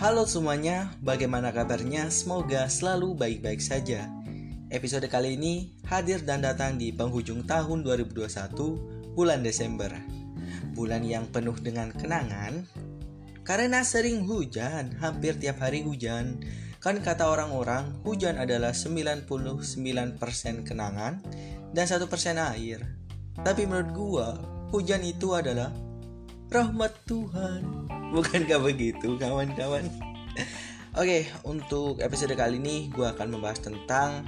Halo semuanya, bagaimana kabarnya? Semoga selalu baik-baik saja. Episode kali ini hadir dan datang di penghujung tahun 2021, bulan Desember. Bulan yang penuh dengan kenangan, karena sering hujan, hampir tiap hari hujan. Kan kata orang-orang, hujan adalah 99% kenangan dan 1% air. Tapi menurut gua, hujan itu adalah rahmat Tuhan. Bukankah begitu, kawan-kawan? Oke, untuk episode kali ini gue akan membahas tentang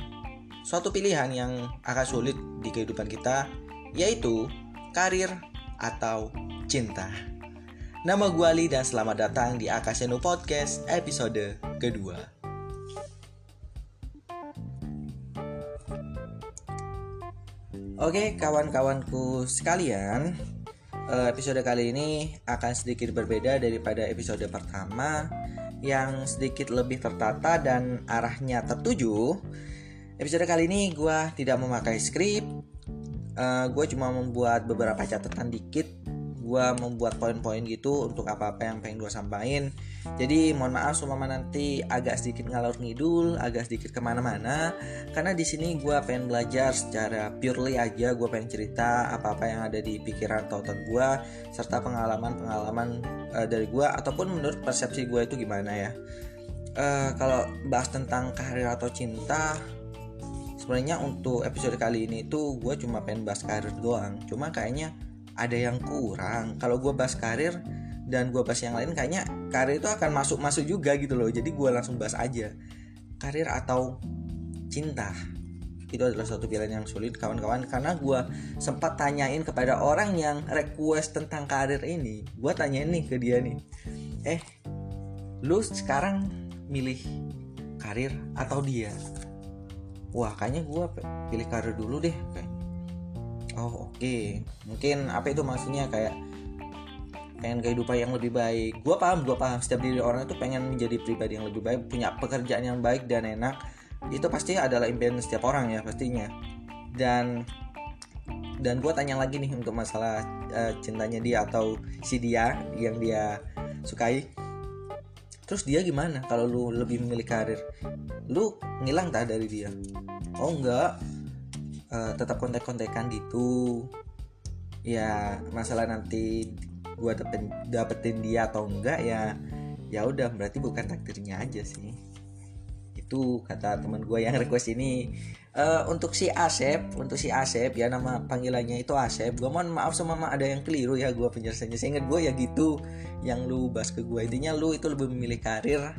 suatu pilihan yang akan sulit di kehidupan kita, yaitu karir atau cinta. Nama gue Ali dan selamat datang di Akaseno Podcast episode kedua. Oke, kawan-kawanku sekalian, episode kali ini akan sedikit berbeda daripada episode pertama yang sedikit lebih tertata dan arahnya tertuju. Episode kali ini gue tidak memakai skrip, uh, gue cuma membuat beberapa catatan dikit gue membuat poin-poin gitu untuk apa-apa yang pengen gue sampaikan. Jadi mohon maaf semua nanti agak sedikit ngalor ngidul agak sedikit ke mana-mana. Karena di sini gue pengen belajar secara purely aja gue pengen cerita apa-apa yang ada di pikiran atau otak gue serta pengalaman-pengalaman uh, dari gue ataupun menurut persepsi gue itu gimana ya. Uh, kalau bahas tentang karir atau cinta sebenarnya untuk episode kali ini tuh gue cuma pengen bahas karir doang. Cuma kayaknya ada yang kurang. Kalau gue bahas karir dan gue bahas yang lain kayaknya karir itu akan masuk masuk juga gitu loh. Jadi gue langsung bahas aja. Karir atau cinta. Itu adalah suatu pilihan yang sulit kawan-kawan. Karena gue sempat tanyain kepada orang yang request tentang karir ini. Gue tanyain nih ke dia nih. Eh lu sekarang milih karir atau dia? Wah kayaknya gue pilih karir dulu deh kayak oh oke. Okay. mungkin apa itu maksudnya? Kayak pengen kehidupan yang lebih baik. Gue paham gue paham. Setiap diri orang itu pengen menjadi pribadi yang lebih baik punya pekerjaan yang baik dan enak. Itu pasti adalah impian setiap orang ya pastinya. Dan dan gue tanya lagi nih untuk masalah uh, cintanya dia atau si dia yang dia sukai. Terus dia gimana kalau lu lebih memilih karir? Lu ngilang tak dari dia? Oh enggak uh, tetap kontek-kontekan gitu. Ya masalah nanti gue dapetin, dapetin dia atau enggak ya ya udah berarti bukan takdirnya aja sih. Itu kata teman gue yang request ini. Uh, untuk si Asep untuk si Asep ya nama panggilannya itu Asep. Gue mohon maaf sama mama ada yang keliru ya gue penjelasannya. Saya ingat gue ya gitu yang lu bahas ke gue intinya lu itu lebih memilih karir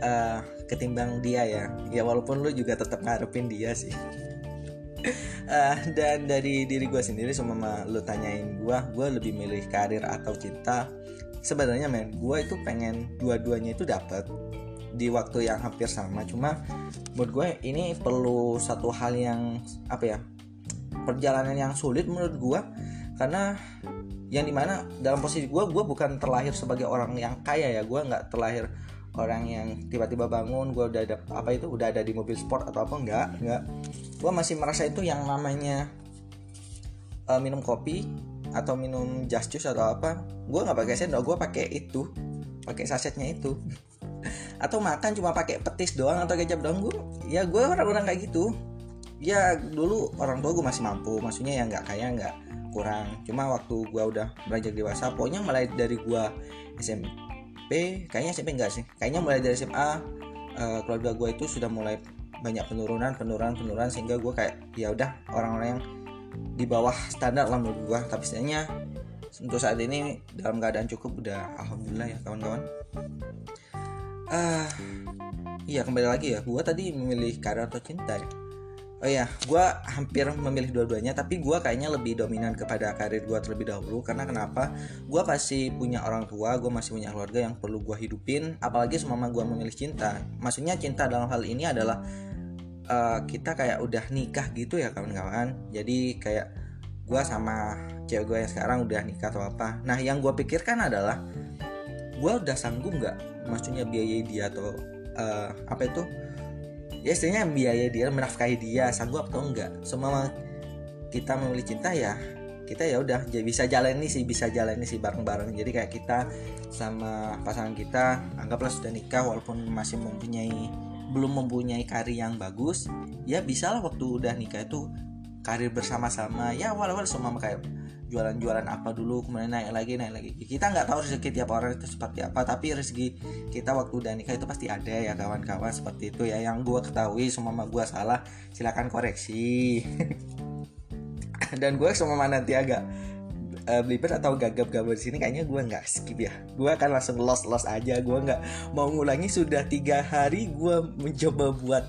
uh, ketimbang dia ya. Ya walaupun lu juga tetap ngarepin dia sih uh, dan dari diri gue sendiri sama lu tanyain gue gue lebih milih karir atau cinta. Sebenarnya men gue itu pengen dua-duanya itu dapat di waktu yang hampir sama. Cuma menurut gue ini perlu satu hal yang apa ya perjalanan yang sulit menurut gue karena yang di mana dalam posisi gue gue bukan terlahir sebagai orang yang kaya ya. Gue nggak terlahir orang yang tiba-tiba bangun gue udah ada apa itu udah ada di mobil sport atau apa enggak enggak gue masih merasa itu yang namanya uh, minum kopi atau minum just juice atau apa gue nggak pakai sendok gue pakai itu pakai sasetnya itu. Atau makan cuma pakai petis doang atau kecap doang gue ya gue orang-orang kayak gitu. Ya dulu orang tua gue masih mampu maksudnya ya nggak kaya nggak kurang. Cuma waktu gue udah beranjak dewasa pokoknya mulai dari gue SMP kayaknya SMP enggak sih? Kayaknya mulai dari SMA uh, eh, keluarga gue itu sudah mulai banyak penurunan penurunan penurunan sehingga gue kayak ya udah orang-orang yang di bawah standar lah menurut gue tapi sebenarnya untuk saat ini dalam keadaan cukup udah alhamdulillah ya kawan-kawan uh, iya kembali lagi ya gue tadi memilih karir atau cinta ya Oh iya, gue hampir memilih dua-duanya, tapi gue kayaknya lebih dominan kepada karir gue terlebih dahulu. Karena kenapa? Gue pasti punya orang tua, gue masih punya keluarga yang perlu gue hidupin. Apalagi semama gue memilih cinta. Maksudnya cinta dalam hal ini adalah uh, kita kayak udah nikah gitu ya kawan-kawan. Jadi kayak gue sama cewek gue yang sekarang udah nikah atau apa. Nah yang gue pikirkan adalah gue udah sanggup nggak? Maksudnya biayai dia atau uh, apa itu? ya istilahnya biaya dia menafkahi dia sanggup atau enggak semua kita memilih cinta ya kita ya udah bisa jalani sih bisa jalani sih bareng-bareng jadi kayak kita sama pasangan kita anggaplah sudah nikah walaupun masih mempunyai belum mempunyai karir yang bagus ya bisa lah waktu udah nikah itu karir bersama-sama. Ya awal-awal semua kayak jualan-jualan apa dulu kemudian naik lagi naik lagi. Kita nggak tahu rezeki tiap orang itu seperti apa tapi rezeki kita waktu udah nikah itu pasti ada ya kawan-kawan seperti itu ya. Yang gue ketahui semua gue salah silakan koreksi. Dan gue semua nanti agak uh, atau gagap-gagap di sini kayaknya gue nggak skip ya. Gue akan langsung los los aja. Gue nggak mau ngulangi sudah tiga hari gue mencoba buat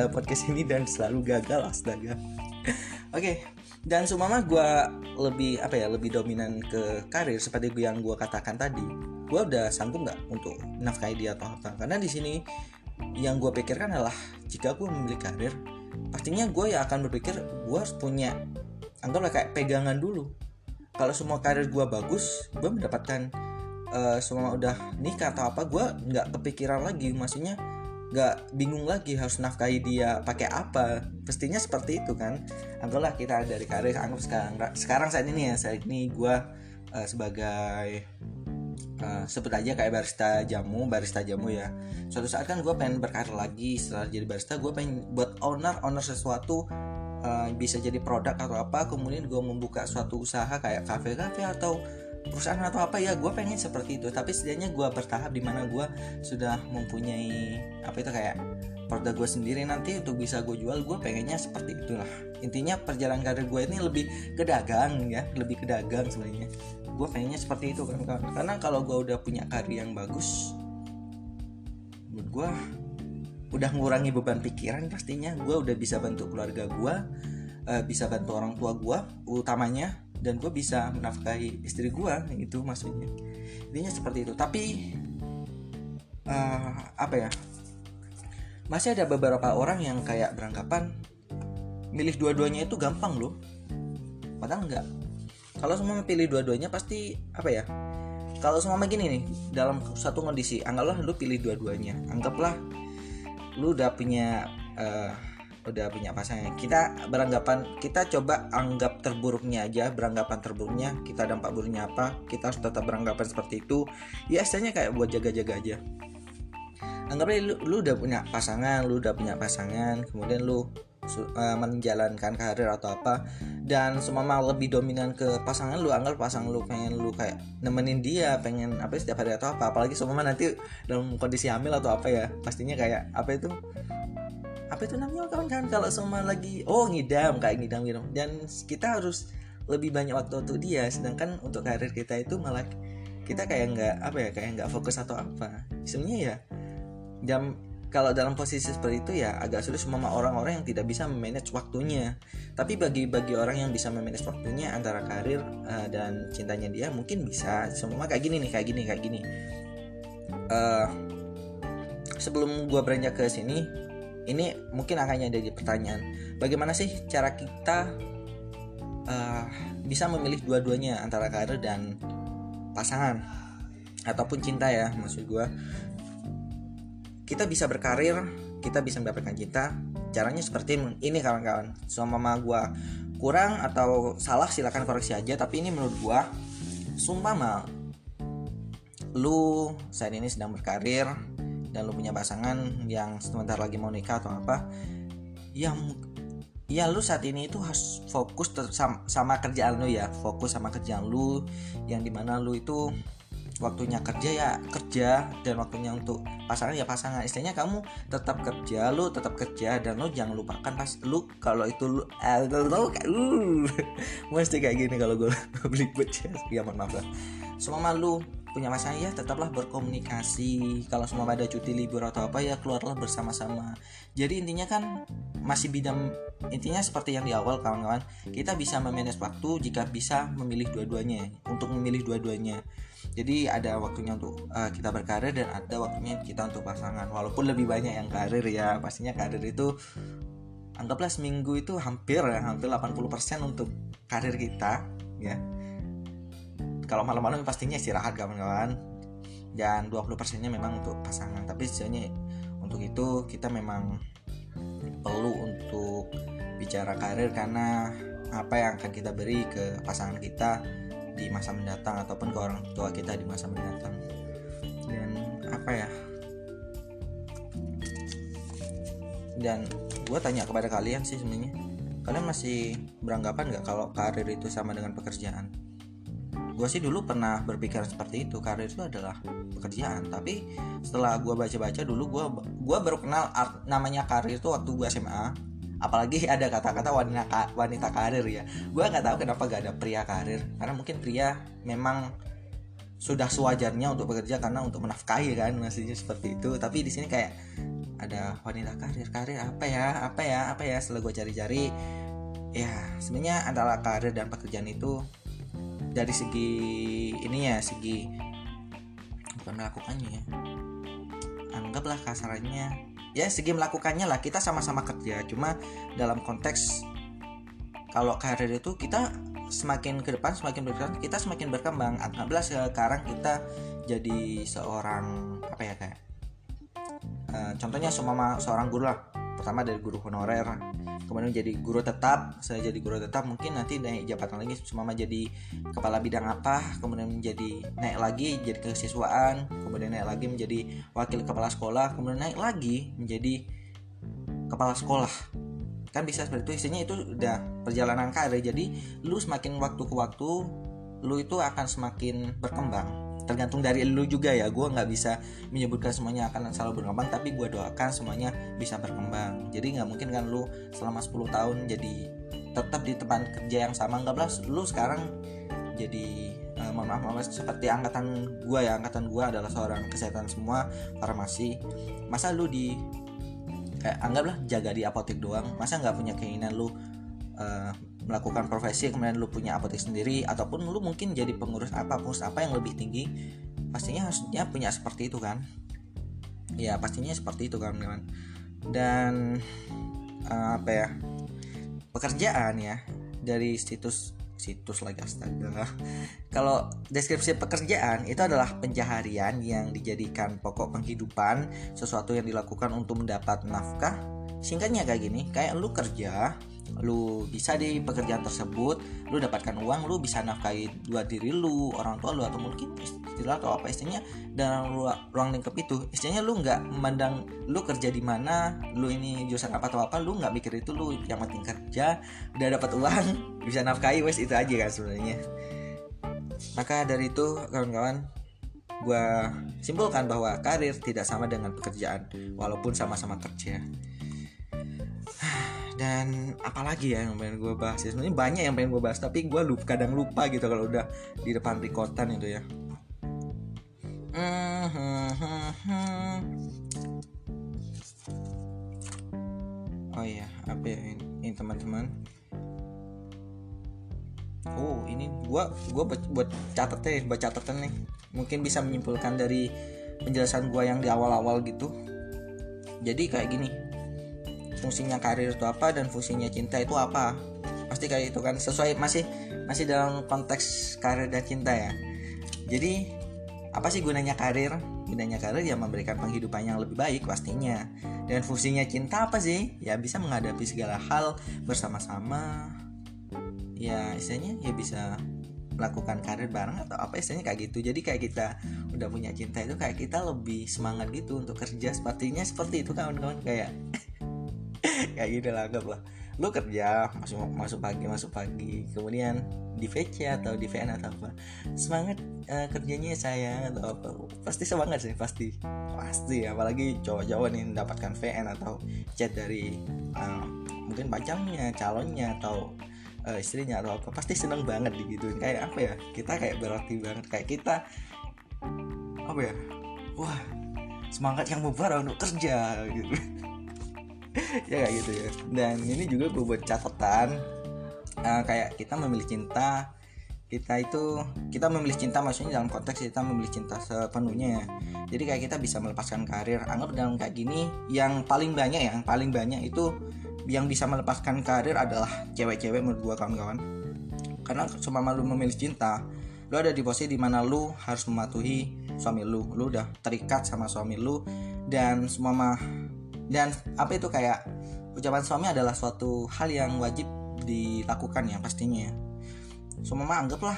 uh, podcast ini dan selalu gagal astaga. Oke okay dan sumama gue lebih apa ya lebih dominan ke karir seperti yang gue katakan tadi. Gue udah sanggup nggak untuk nafkahi dia atau apa? Karena di sini yang gue pikirkan adalah jika gue memilih karir pastinya gue ya akan berpikir gue harus punya anggaplah kayak pegangan dulu kalau semua karir gue bagus gue mendapatkan uh, semua udah nikah atau apa gue nggak kepikiran lagi. Maksudnya nggak bingung lagi harus nafkahi dia pakai apa. Pastinya seperti itu kan. Anggaplah kita dari karir anggap sekarang sekarang saat ini ya saat ini gue uh, sebagai uh, sebut aja kayak barista jamu barista jamu ya. Suatu saat kan gue pengen berkarir lagi setelah jadi barista gue pengen buat owner owner sesuatu uh, bisa jadi produk atau apa kemudian gue membuka suatu usaha kayak kafe kafe atau perusahaan atau apa ya gue pengen seperti itu. Tapi setidaknya gue bertahap di mana gue sudah mempunyai apa itu kayak produk gue sendiri nanti untuk bisa gue jual gue pengennya seperti itulah. Intinya perjalanan karir gue ini lebih ke dagang ya. Lebih ke dagang sebenarnya. Gue pengennya seperti itu kan karena kalau gue udah punya karir yang bagus menurut gue udah ngurangi beban pikiran pastinya. Gue udah bisa bantu keluarga gue uh, bisa bantu orang tua gue utamanya dan gue bisa menafkahi istri gue itu maksudnya. Intinya seperti itu. Tapi uh, apa ya? Masih ada beberapa orang yang kayak beranggapan milih dua-duanya itu gampang loh. Padahal enggak. Kalau semua pilih dua-duanya pasti apa ya? Kalau semua begini nih dalam satu kondisi anggaplah lu pilih dua-duanya. Anggaplah lu udah punya uh, udah punya pasangan. Kita beranggapan kita coba anggap terburuknya aja beranggapan terburuknya kita dampak buruknya apa kita harus tetap beranggapan seperti itu. Ya istilahnya kayak buat jaga-jaga aja anggaplah lu, lu udah punya pasangan lu udah punya pasangan kemudian lu uh, menjalankan karir atau apa dan semua lebih dominan ke pasangan lu anggap pasangan lu pengen lu kayak nemenin dia pengen apa setiap hari atau apa apalagi semua nanti dalam kondisi hamil atau apa ya pastinya kayak apa itu? Apa itu namanya kawan-kawan? Kalau semua lagi oh ngidam kayak ngidam ngidam dan kita harus lebih banyak waktu untuk dia sedangkan untuk karir kita itu malah kita kayak nggak apa ya kayak nggak fokus atau apa. Sebenarnya ya jam kalau dalam posisi seperti itu ya agak sulit sama orang-orang yang tidak bisa memanage waktunya. Tapi bagi bagi orang yang bisa memanage waktunya antara karir uh, dan cintanya dia mungkin bisa. Semua kayak gini nih kayak gini kayak gini. Uh, sebelum gua beranjak ke sini ini mungkin akan jadi pertanyaan. Bagaimana sih cara kita uh, bisa memilih dua-duanya antara karir dan pasangan? Ataupun cinta ya maksud gue kita bisa berkarir kita bisa mendapatkan cinta. Caranya seperti ini kawan-kawan. Sama gue kurang atau salah silahkan koreksi aja. Tapi ini menurut gue sumpah lu saat ini sedang berkarir dan lu punya pasangan yang sebentar lagi mau nikah atau apa yang ya lu saat ini itu harus fokus sama, sama kerjaan lu ya. Fokus sama kerjaan lu yang di mana lu itu waktunya kerja ya kerja dan waktunya untuk pasangan ya pasangan istilahnya kamu tetap kerja lu tetap kerja dan lu jangan lupakan pas lu kalau itu lu eh, lu uh, mesti kayak gini kalau gue beli ya mohon maaf lah semua lu punya pasangan ya tetaplah berkomunikasi. Kalau semua ada cuti libur atau apa ya keluarlah bersama-sama. Jadi intinya kan masih bidang intinya seperti yang di awal kawan-kawan kita bisa memanage waktu jika bisa memilih dua-duanya untuk memilih dua-duanya. Jadi ada waktunya untuk uh, kita berkarir dan ada waktunya kita untuk pasangan. Walaupun lebih banyak yang karir ya pastinya karir itu anggaplah seminggu itu hampir ya hampir 80% untuk karir kita ya kalau malam-malam pastinya istirahat kawan-kawan. Dan 20 persennya memang untuk pasangan. Tapi sisanya untuk itu kita memang perlu untuk bicara karir karena apa yang akan kita beri ke pasangan kita di masa mendatang ataupun ke orang tua kita di masa mendatang. Dan apa ya? Dan gue tanya kepada kalian sih sebenarnya kalian masih beranggapan nggak kalau karir itu sama dengan pekerjaan gue sih dulu pernah berpikir seperti itu. Karir itu adalah pekerjaan. Tapi setelah gue baca-baca dulu gue gue baru kenal art, namanya karir itu waktu gue SMA apalagi ada kata-kata wanita wanita karir ya. Gue nggak tahu kenapa gak ada pria karir. Karena mungkin pria memang sudah sewajarnya untuk bekerja karena untuk menafkahi kan maksudnya seperti itu. Tapi di sini kayak ada wanita karir karir apa ya apa ya apa ya setelah gue cari-cari ya sebenarnya adalah karir dan pekerjaan itu dari segi ini ya segi bukan melakukannya ya? Anggaplah kasarannya. Ya segi melakukannya lah. Kita sama-sama kerja. Cuma dalam konteks kalau karir itu kita semakin ke depan semakin berkembang kita semakin berkembang. Anggaplah sekarang kita jadi seorang apa ya kayak uh, contohnya semua seorang guru lah pertama dari guru honorer. Kemudian jadi guru tetap saya jadi guru tetap mungkin nanti naik jabatan lagi semua jadi kepala bidang apa kemudian menjadi naik lagi jadi kesiswaan kemudian naik lagi menjadi wakil kepala sekolah kemudian naik lagi menjadi kepala sekolah. Kan bisa seperti itu isinya itu udah perjalanan karir. Jadi lu semakin waktu ke waktu lu itu akan semakin berkembang tergantung dari lu juga ya. Gue nggak bisa menyebutkan semuanya akan selalu berkembang tapi gue doakan semuanya bisa berkembang. Jadi nggak mungkin kan lu selama 10 tahun jadi tetap di tempat kerja yang sama. Nggak belas lu sekarang jadi uh, mohon maaf, maaf seperti angkatan gue ya. Angkatan gue adalah seorang kesehatan semua farmasi. Masa lu di kayak anggaplah jaga di apotek doang masa nggak punya keinginan lu uh, melakukan profesi kemudian lu punya apotek sendiri ataupun lu mungkin jadi pengurus apa pengurus apa yang lebih tinggi pastinya harusnya punya seperti itu kan? Ya pastinya seperti itu kan teman dan uh, apa ya pekerjaan ya dari situs situs lagi astaga. Kalau deskripsi pekerjaan itu adalah pencaharian yang dijadikan pokok penghidupan sesuatu yang dilakukan untuk mendapat nafkah. Singkatnya kayak gini kayak lu kerja lu bisa di pekerjaan tersebut lu dapatkan uang lu bisa nafkahi dua diri lu orang tua lu atau mungkin istilah atau apa istilahnya dalam ruang lingkup itu. Istilahnya lu nggak memandang lu kerja di mana lu ini jurusan apa atau apa lu nggak mikir itu lu yang penting kerja udah dapat uang bisa nafkahi wes itu aja kan sebenarnya. Maka dari itu kawan-kawan gue simpulkan bahwa karir tidak sama dengan pekerjaan walaupun sama-sama kerja dan apalagi ya yang pengen gue bahas ya? Sebenarnya banyak yang pengen gue bahas tapi gue lupa kadang lupa gitu kalau udah di depan rekordan itu ya. Oh iya apa ya ini, ini teman-teman? Oh ini gue gue buat, buat catatnya buat catatan nih. Mungkin bisa menyimpulkan dari penjelasan gue yang di awal-awal gitu. Jadi kayak gini fungsinya karir itu apa dan fungsinya cinta itu apa. Pasti kayak itu kan sesuai masih masih dalam konteks karir dan cinta ya. Jadi apa sih gunanya karir? Gunanya karir ya memberikan penghidupan yang lebih baik pastinya. Dan fungsinya cinta apa sih? Ya bisa menghadapi segala hal bersama-sama. Ya istilahnya ya bisa melakukan karir bareng atau apa istilahnya kayak gitu. Jadi kayak kita udah punya cinta itu kayak kita lebih semangat gitu untuk kerja. Sepertinya seperti itu kawan-kawan. Kayak kayak gitu lah anggap lah. Lu kerja masuk masuk pagi masuk pagi. Kemudian di VC atau di VN atau apa. Semangat uh, kerjanya saya atau apa. Pasti semangat sih pasti. Pasti apalagi cowok-cowok nih mendapatkan VN atau chat dari uh, mungkin pacarnya calonnya atau uh, istrinya atau apa. Pasti seneng banget digituin. Kayak apa ya kita kayak berarti banget. Kayak kita apa ya wah semangat yang membara untuk kerja gitu ya kayak gitu ya. Dan ini juga gue buat catatan uh, kayak kita memilih cinta kita itu kita memilih cinta maksudnya dalam konteks kita memilih cinta sepenuhnya ya. Jadi kayak kita bisa melepaskan karir anggap dalam kayak gini yang paling banyak ya, yang paling banyak itu yang bisa melepaskan karir adalah cewek-cewek menurut gua kawan-kawan. Karena cuma malu memilih cinta lu ada di posisi di mana lu harus mematuhi suami lu. Lu udah terikat sama suami lu dan semua dan apa itu kayak ucapan suami adalah suatu hal yang wajib dilakukan ya pastinya semua anggaplah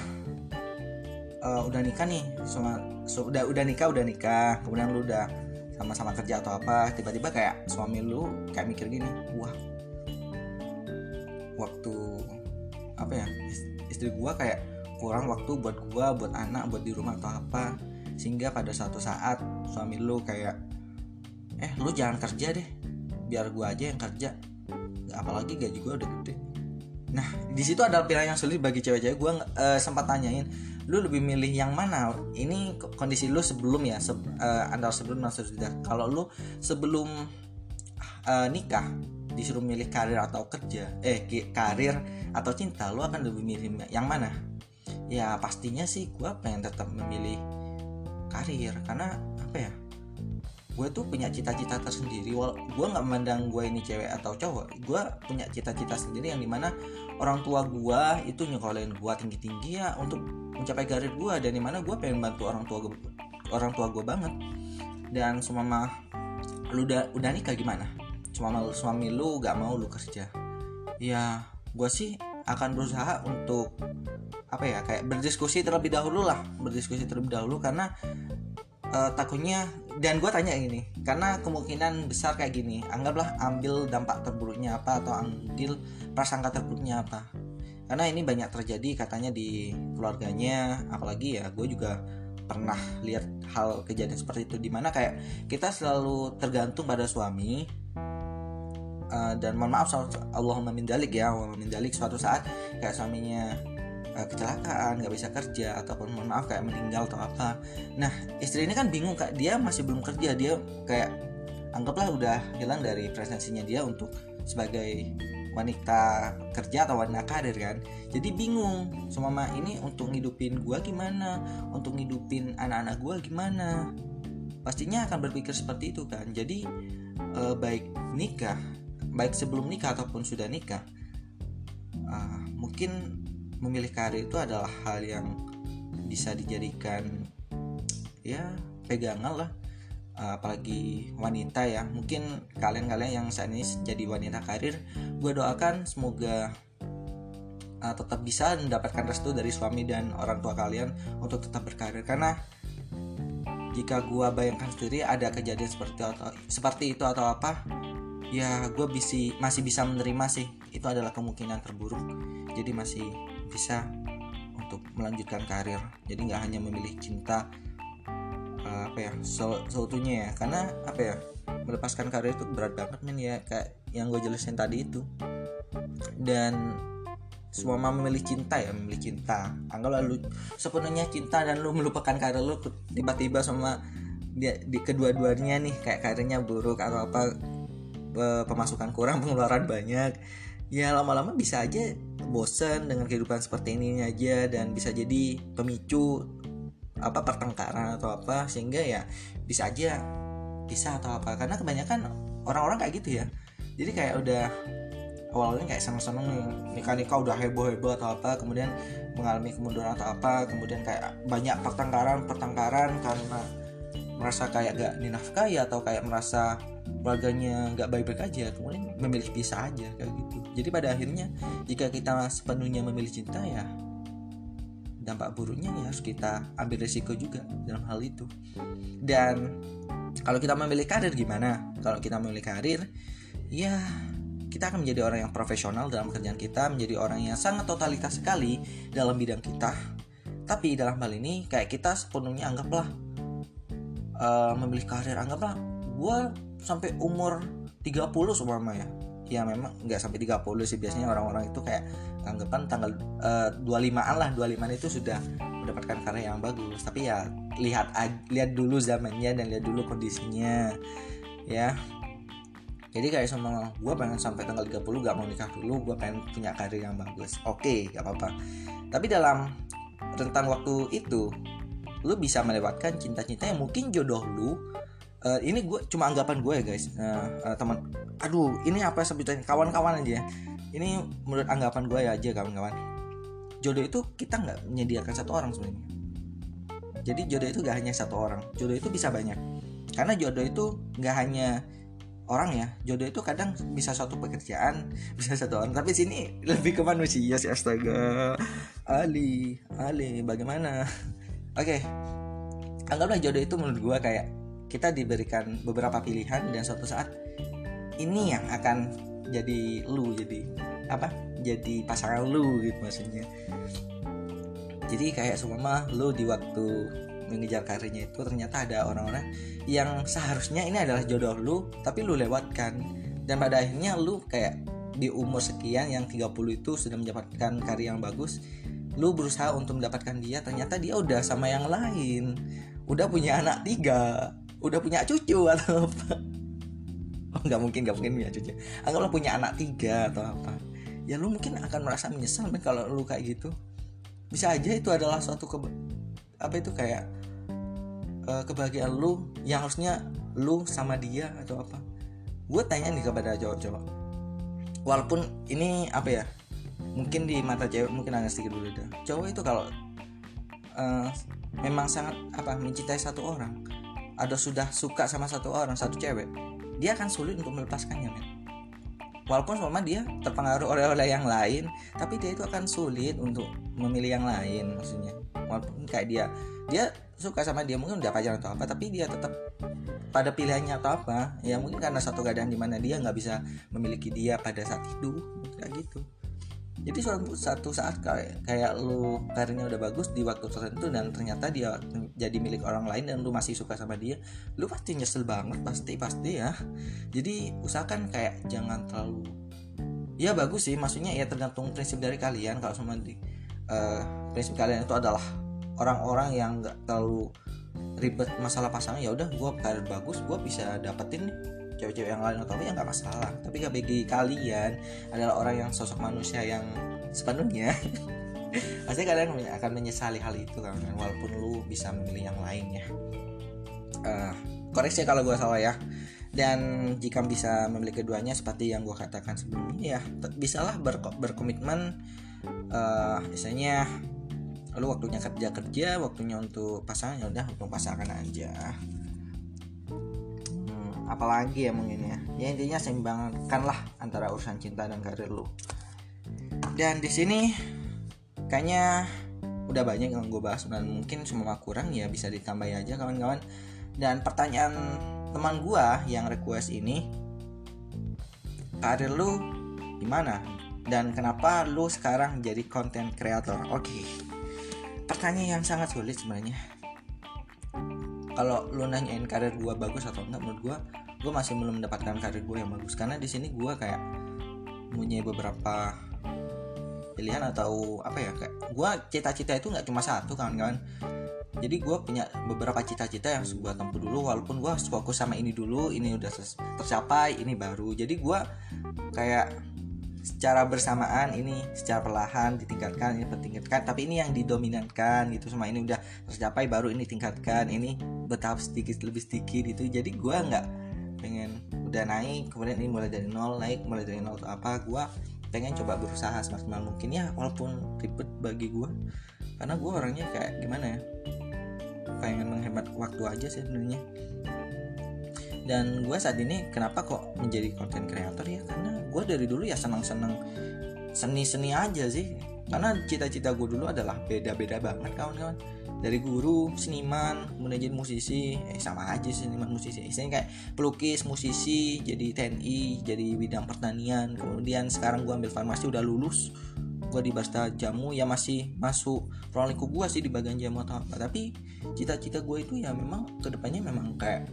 uh, udah nikah nih semua so, udah udah nikah udah nikah kemudian lu udah sama-sama kerja atau apa tiba-tiba kayak suami lu kayak mikir gini wah waktu apa ya istri gua kayak kurang waktu buat gua buat anak buat di rumah atau apa. Sehingga pada suatu saat suami lu kayak eh lu jangan kerja deh. Biar gua aja yang kerja. Apalagi gaji gua udah gede. Nah di situ ada pilihan yang sulit bagi cewek-cewek. Gua uh, sempat tanyain lu lebih milih yang mana? Ini kondisi lu sebelum ya se uh, antara sebelum dan sudah kalau lu sebelum uh, nikah disuruh milih karir atau kerja eh karir atau cinta lu akan lebih milih yang mana? Ya pastinya sih gue pengen tetap memilih karir. Karena apa ya gue tuh punya cita-cita tersendiri wal gue nggak memandang gue ini cewek atau cowok gue punya cita-cita sendiri yang di mana orang tua gue itu nyekolahin gue tinggi-tinggi ya untuk mencapai karir gue dan di mana gue pengen bantu orang tua gue orang tua gue banget. Dan semama lu udah udah nikah gimana? Cuma suami lu gak mau lu kerja? Ya gue sih akan berusaha untuk apa ya kayak berdiskusi terlebih dahulu lah berdiskusi terlebih dahulu karena uh, takutnya dan gue tanya ini karena kemungkinan besar kayak gini anggaplah ambil dampak terburuknya apa atau ambil prasangka terburuknya apa. Karena ini banyak terjadi katanya di keluarganya apalagi ya gue juga pernah lihat hal kejadian seperti itu di mana kayak kita selalu tergantung pada suami uh, dan mohon maaf Allahumma min dalik ya dalik suatu saat kayak suaminya uh, kecelakaan nggak bisa kerja ataupun mohon maaf kayak meninggal atau apa. Nah istri ini kan bingung kak. Dia masih belum kerja. Dia kayak anggaplah udah hilang dari presensinya dia untuk sebagai wanita kerja atau wanita karir kan. Jadi bingung semama ini untuk ngidupin gua gimana? Untuk ngidupin anak-anak gua gimana? Pastinya akan berpikir seperti itu kan. Jadi eh, baik nikah baik sebelum nikah ataupun sudah nikah uh, mungkin memilih karir itu adalah hal yang bisa dijadikan ya pegangan lah. Uh, apalagi wanita ya. Mungkin kalian-kalian yang saat ini jadi wanita karir gue doakan semoga uh, tetap bisa mendapatkan restu dari suami dan orang tua kalian untuk tetap berkarir. Karena jika gue bayangkan sendiri ada kejadian seperti atau seperti itu atau apa ya gue masih bisa menerima sih. Itu adalah kemungkinan terburuk. Jadi masih bisa untuk melanjutkan karir. Jadi nggak hanya memilih cinta uh, apa ya seutuhnya ya. Karena apa ya melepaskan karir itu berat banget men ya. Kayak yang gue jelasin tadi itu. Dan semua memilih cinta ya memilih cinta. Anggaplah lu sepenuhnya cinta dan lu melupakan karir lu tiba-tiba sama dia di kedua-duanya nih kayak karirnya buruk atau apa pemasukan kurang pengeluaran banyak ya lama-lama bisa aja bosen dengan kehidupan seperti ini aja dan bisa jadi pemicu apa pertengkaran atau apa sehingga ya bisa aja bisa atau apa. Karena kebanyakan orang-orang kayak gitu ya. Jadi kayak udah awalnya kayak seneng-seneng nikah nikah udah heboh heboh atau apa kemudian mengalami kemunduran atau apa kemudian kayak banyak pertengkaran pertengkaran karena merasa kayak gak dinafkahi atau kayak merasa keluarganya nggak baik-baik aja kemudian memilih pisah aja kayak gitu. Jadi pada akhirnya jika kita sepenuhnya memilih cinta ya dampak buruknya ya harus kita ambil resiko juga dalam hal itu. Dan kalau kita memilih karir gimana? Kalau kita memilih karir ya kita akan menjadi orang yang profesional dalam kerjaan kita menjadi orang yang sangat totalitas sekali dalam bidang kita. Tapi dalam hal ini kayak kita sepenuhnya anggaplah uh, memilih karir anggaplah gue sampai umur 30 seumpama ya. Ya memang nggak sampai 30 sih. Biasanya orang-orang itu kayak anggapan tanggal uh, 25an lah. 25an itu sudah mendapatkan karya yang bagus. Tapi ya lihat lihat dulu zamannya dan lihat dulu kondisinya ya. Jadi kayak sama gue pengen sampai tanggal 30 gak mau nikah dulu. Gue pengen punya karir yang bagus. Oke okay, gak apa-apa. Tapi dalam rentang waktu itu lu bisa melewatkan cinta-cinta yang mungkin jodoh lu uh, ini gue cuma anggapan gue ya guys. Uh, uh, teman aduh ini apa sebutannya kawan-kawan aja ya. ini menurut anggapan gue ya aja kawan-kawan. Jodoh itu kita nggak menyediakan satu orang sebenarnya. Jadi jodoh itu gak hanya satu orang. Jodoh itu bisa banyak. Karena jodoh itu nggak hanya orang ya. Jodoh itu kadang bisa suatu pekerjaan bisa satu orang. Tapi sini lebih ke manusia sih astaga. Ali Ali bagaimana? Oke. Okay. anggaplah jodoh itu menurut gue kayak kita diberikan beberapa pilihan dan suatu saat ini yang akan jadi lu jadi apa? Jadi pasangan lu gitu maksudnya. Jadi kayak seumpama lu di waktu mengejar karirnya itu ternyata ada orang-orang yang seharusnya ini adalah jodoh lu tapi lu lewatkan. Dan pada akhirnya lu kayak di umur sekian yang 30 itu sudah mendapatkan karir yang bagus lu berusaha untuk mendapatkan dia ternyata dia udah sama yang lain. Udah punya anak tiga udah punya cucu atau apa? Oh nggak mungkin nggak mungkin punya cucu. Anggaplah punya anak tiga atau apa. Ya lu mungkin akan merasa menyesal kan kalau lu kayak gitu. Bisa aja itu adalah suatu ke apa itu kayak uh, kebahagiaan lu yang harusnya lu sama dia atau apa. Gue tanya nih kepada cowok-cowok. Walaupun ini apa ya mungkin di mata cewek mungkin agak sedikit berbeda. Cowok itu kalau uh, memang sangat apa mencintai satu orang ada sudah suka sama satu orang satu cewek dia akan sulit untuk melepaskannya men. Walaupun sama dia terpengaruh oleh oleh yang lain tapi dia itu akan sulit untuk memilih yang lain maksudnya. Walaupun kayak dia dia suka sama dia mungkin udah pacaran atau apa tapi dia tetap pada pilihannya atau apa ya mungkin karena satu keadaan di mana dia nggak bisa memiliki dia pada saat itu kayak gitu jadi suatu satu saat kayak kayak lu karirnya udah bagus di waktu tertentu dan ternyata dia jadi milik orang lain dan lu masih suka sama dia lu pasti nyesel banget pasti pasti ya. Jadi usahakan kayak jangan terlalu ya bagus sih maksudnya ya tergantung prinsip dari kalian. Kalau sama di uh, prinsip kalian itu adalah orang-orang yang nggak terlalu ribet masalah pasangan ya udah gue karir bagus gue bisa dapetin cewek-cewek yang lain atau ya nggak masalah. Tapi gak bagi kalian adalah orang yang sosok manusia yang sepenuhnya. Pasti kalian akan menyesali hal itu kan walaupun lu bisa memilih yang lain ya. Uh, koreksi kalau gue salah ya. Dan jika bisa memilih keduanya seperti yang gue katakan sebelumnya ya bisalah ber berkomitmen uh, misalnya lalu waktunya kerja kerja waktunya untuk pasangan ya udah untuk pasangan aja apalagi ya mungkin ya. Ya intinya seimbangkanlah antara urusan cinta dan karir lu. Dan di sini kayaknya udah banyak yang gue bahas dan mungkin semua kurang ya bisa ditambah aja kawan-kawan. Dan pertanyaan teman gue yang request ini karir lu gimana? Dan kenapa lu sekarang jadi content creator? Oke. Okay. pertanyaan yang sangat sulit sebenarnya kalau lu nanyain karir gue bagus atau enggak menurut gue gue masih belum mendapatkan karir gue yang bagus. Karena di sini gue kayak punya beberapa pilihan atau apa ya kayak gue cita-cita itu nggak cuma satu kawan-kawan. Jadi gue punya beberapa cita-cita yang gue tempuh dulu walaupun gue fokus sama ini dulu ini udah tercapai ini baru. Jadi gue kayak secara bersamaan ini secara perlahan ditingkatkan ini ditingkatkan tapi ini yang didominankan gitu. Semua ini udah tercapai baru ini tingkatkan ini bertahap sedikit lebih sedikit gitu. Jadi gue nggak pengen udah naik kemudian ini mulai dari nol naik mulai dari nol atau apa gue pengen coba berusaha semaksimal mungkin ya walaupun ribet bagi gue karena gue orangnya kayak gimana ya pengen menghemat waktu aja sih sebenarnya. Dan gue saat ini kenapa kok menjadi content creator ya? Karena gue dari dulu ya senang-senang seni-seni aja sih. Karena cita-cita gue dulu adalah beda-beda banget kawan-kawan dari guru seniman jadi musisi. Eh sama aja seniman musisi. Istilahnya kayak pelukis musisi jadi TNI jadi bidang pertanian. Kemudian sekarang gue ambil farmasi udah lulus. Gue di Basta Jamu ya masih masuk ruang lingkup gue sih di bagian jamu atau apa. Tapi cita-cita gue itu ya memang ke depannya memang kayak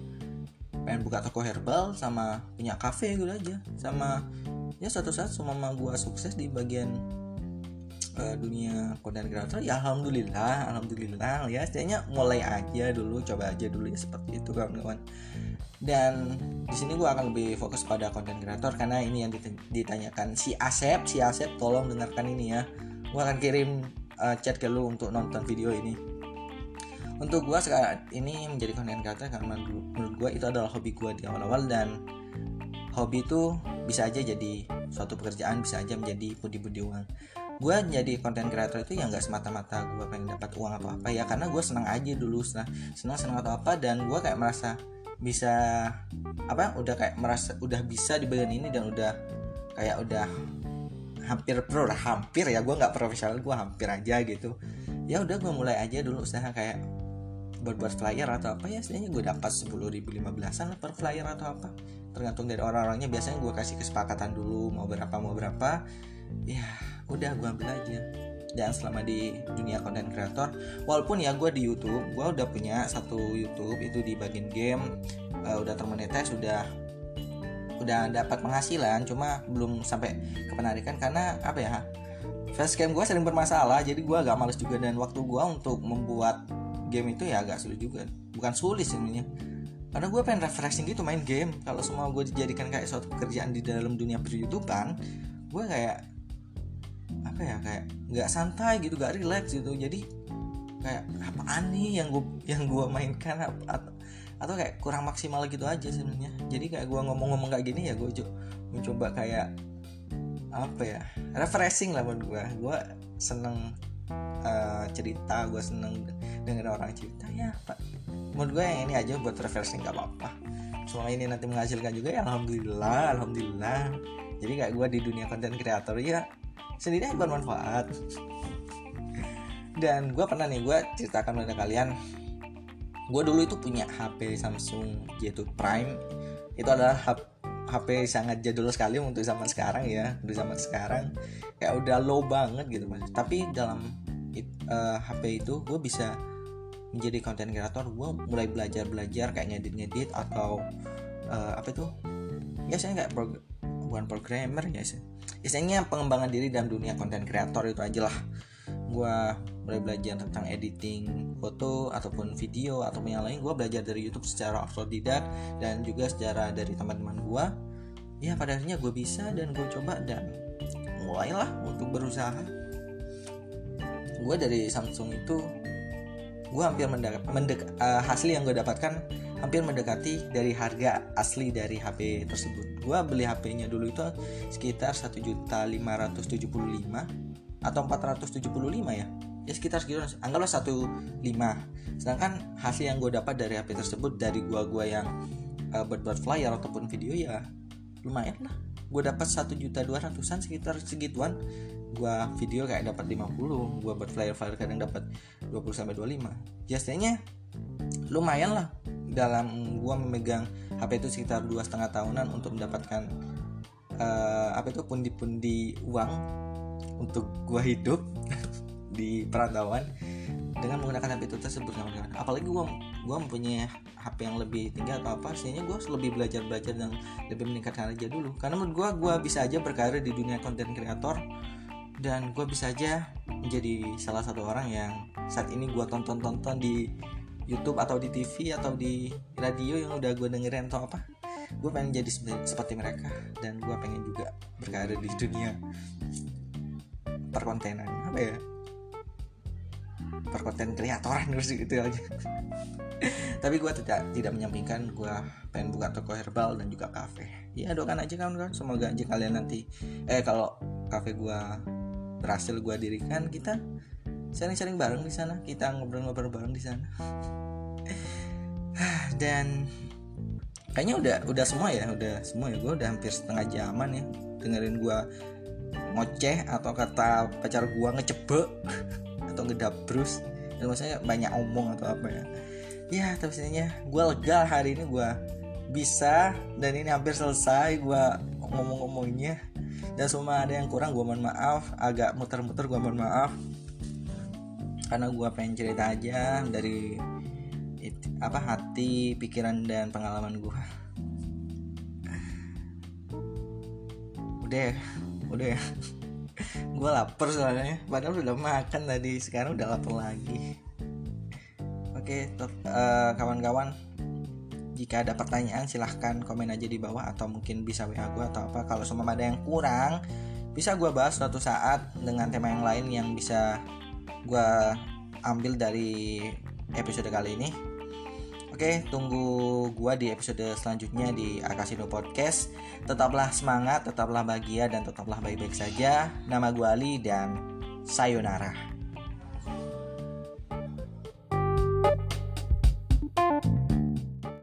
pengen buka toko herbal sama punya cafe gitu aja. Sama ya suatu saat semua gue sukses di bagian uh, dunia konten kreator ya alhamdulillah alhamdulillah. Ya setidaknya mulai aja dulu coba aja dulu ya seperti itu kawan-kawan. Dan di sini gue akan lebih fokus pada konten kreator karena ini yang ditanyakan. Si Asep si Asep tolong dengarkan ini ya. Gue akan kirim uh, chat ke lu untuk nonton video ini. Untuk gue sekarang ini menjadi konten kreator karena menurut gue itu adalah hobi gue di awal-awal dan hobi itu bisa aja jadi suatu pekerjaan bisa aja menjadi budi-budi uang gue jadi konten kreator itu ya nggak semata-mata gue pengen dapat uang atau apa ya karena gue senang aja dulu senang senang senang atau apa dan gue kayak merasa bisa apa udah kayak merasa udah bisa di bagian ini dan udah kayak udah hampir pro lah hampir ya gue nggak profesional gue hampir aja gitu. Ya udah gue mulai aja dulu usaha kayak buat-buat flyer atau apa ya setidaknya gue dapat sepuluh ribu lima belasan lah per flyer atau apa. Tergantung dari orang-orangnya biasanya gue kasih kesepakatan dulu mau berapa mau berapa ya udah gue ambil aja. Dan selama di dunia konten kreator walaupun ya gue di YouTube gue udah punya satu YouTube itu di bagian game uh, udah termonetize sudah udah dapat penghasilan cuma belum sampai ke penarikan karena apa ya facecam gue sering bermasalah jadi gue agak males juga. Dan waktu gue untuk membuat game itu ya agak sulit juga. Bukan sulit sebenarnya. Karena gue pengen refreshing gitu main game. Kalau semua gue dijadikan kayak suatu pekerjaan di dalam dunia per gue kayak apa ya kayak nggak santai gitu gak relax gitu. Jadi kayak apaan nih yang gue yang gue mainkan? Atau atau kayak kurang maksimal gitu aja sebenarnya. Jadi kayak gue ngomong-ngomong kayak gini ya gue mencoba kayak apa ya refreshing lah buat gue gue seneng uh, cerita gue seneng dengan orang cerita ya pak menurut gue yang ini aja buat refreshing gak apa-apa. Selama ini nanti menghasilkan juga ya alhamdulillah alhamdulillah. Jadi kayak gue di dunia konten kreator ya sendiri bermanfaat dan gue pernah nih gue ceritakan pada kalian gue dulu itu punya HP Samsung J2 Prime. Itu adalah HP sangat jadul sekali untuk zaman sekarang ya untuk zaman sekarang. Kayak udah low banget gitu mas. Tapi dalam it, uh, eh, HP itu gue bisa menjadi konten kreator gue mulai belajar belajar kayak ngedit ngedit atau uh, apa itu? Ya saya nggak bukan programmer ya istilahnya pengembangan diri dalam dunia konten kreator itu aja lah. Gue mulai belajar tentang editing foto ataupun video ataupun yang lain gue belajar dari YouTube secara autodidak dan juga secara dari teman-teman gue ya pada akhirnya gue bisa dan gue coba dan mulailah untuk berusaha. Gue dari Samsung itu gue hampir mendek, mendek uh, hasil yang gue dapatkan hampir mendekati dari harga asli dari HP tersebut. Gue beli HP-nya dulu itu sekitar 1.575 atau 475 ya? Ya sekitar segitu anggaplah 15 sedangkan hasil yang gue dapat dari HP tersebut dari gua gua yang uh, buat buat flyer ataupun video ya lumayan lah. Gue dapat satu juta dua ratusan sekitar segituan gue video kayak dapat 50 gue buat flyer flyer kadang dapat 20 sampai 25 biasanya lumayan lah dalam gue memegang HP itu sekitar dua setengah tahunan untuk mendapatkan uh, apa itu pundi-pundi uang untuk gue hidup di perantauan dengan menggunakan HP itu tersebut apalagi gue gue mempunyai HP yang lebih tinggi atau apa sehingga gue lebih belajar belajar dan lebih meningkatkan aja dulu. Karena menurut gue gue bisa aja berkarir di dunia konten kreator dan gue bisa aja menjadi salah satu orang yang saat ini gue tonton tonton di YouTube atau di TV atau di radio yang udah gue dengerin atau apa. Gue pengen jadi seperti mereka. Dan gue pengen juga berkarir di dunia perkontenan. Apa ya? Perkonten kreatoran terus gitu aja. Tapi gue tidak tidak menyampingkan. Gue pengen buka toko herbal dan juga kafe. Ya doakan aja kan semoga aja kalian nanti eh kalau kafe gue berhasil gue dirikan kita sharing-sharing bareng di sana kita ngobrol-ngobrol bareng di sana. Dan kayaknya udah udah semua ya udah semua ya gue udah hampir setengah jaman ya dengerin gue ngoceh atau kata pacar gue ngecepek atau ngedabrus dan maksudnya banyak omong atau apa ya. Ya tapi sebenarnya gue lega hari ini gue bisa dan ini hampir selesai gue ngomong-ngomongnya dan semua ada yang kurang gue mohon maaf. Agak muter-muter gue mohon maaf. Karena gue pengen cerita aja dari it, apa hati pikiran dan pengalaman gue udah ya? Udah ya? Gue lapar soalnya. Padahal udah makan tadi. Sekarang udah lapar lagi. Oke uh, kawan-kawan jika ada pertanyaan silahkan komen aja di bawah atau mungkin bisa WA gue atau apa kalau semua ada yang kurang bisa gue bahas suatu saat dengan tema yang lain yang bisa gue ambil dari episode kali ini Oke, tunggu gua di episode selanjutnya di Akasino Podcast. Tetaplah semangat, tetaplah bahagia dan tetaplah baik-baik saja. Nama gua Ali dan sayonara.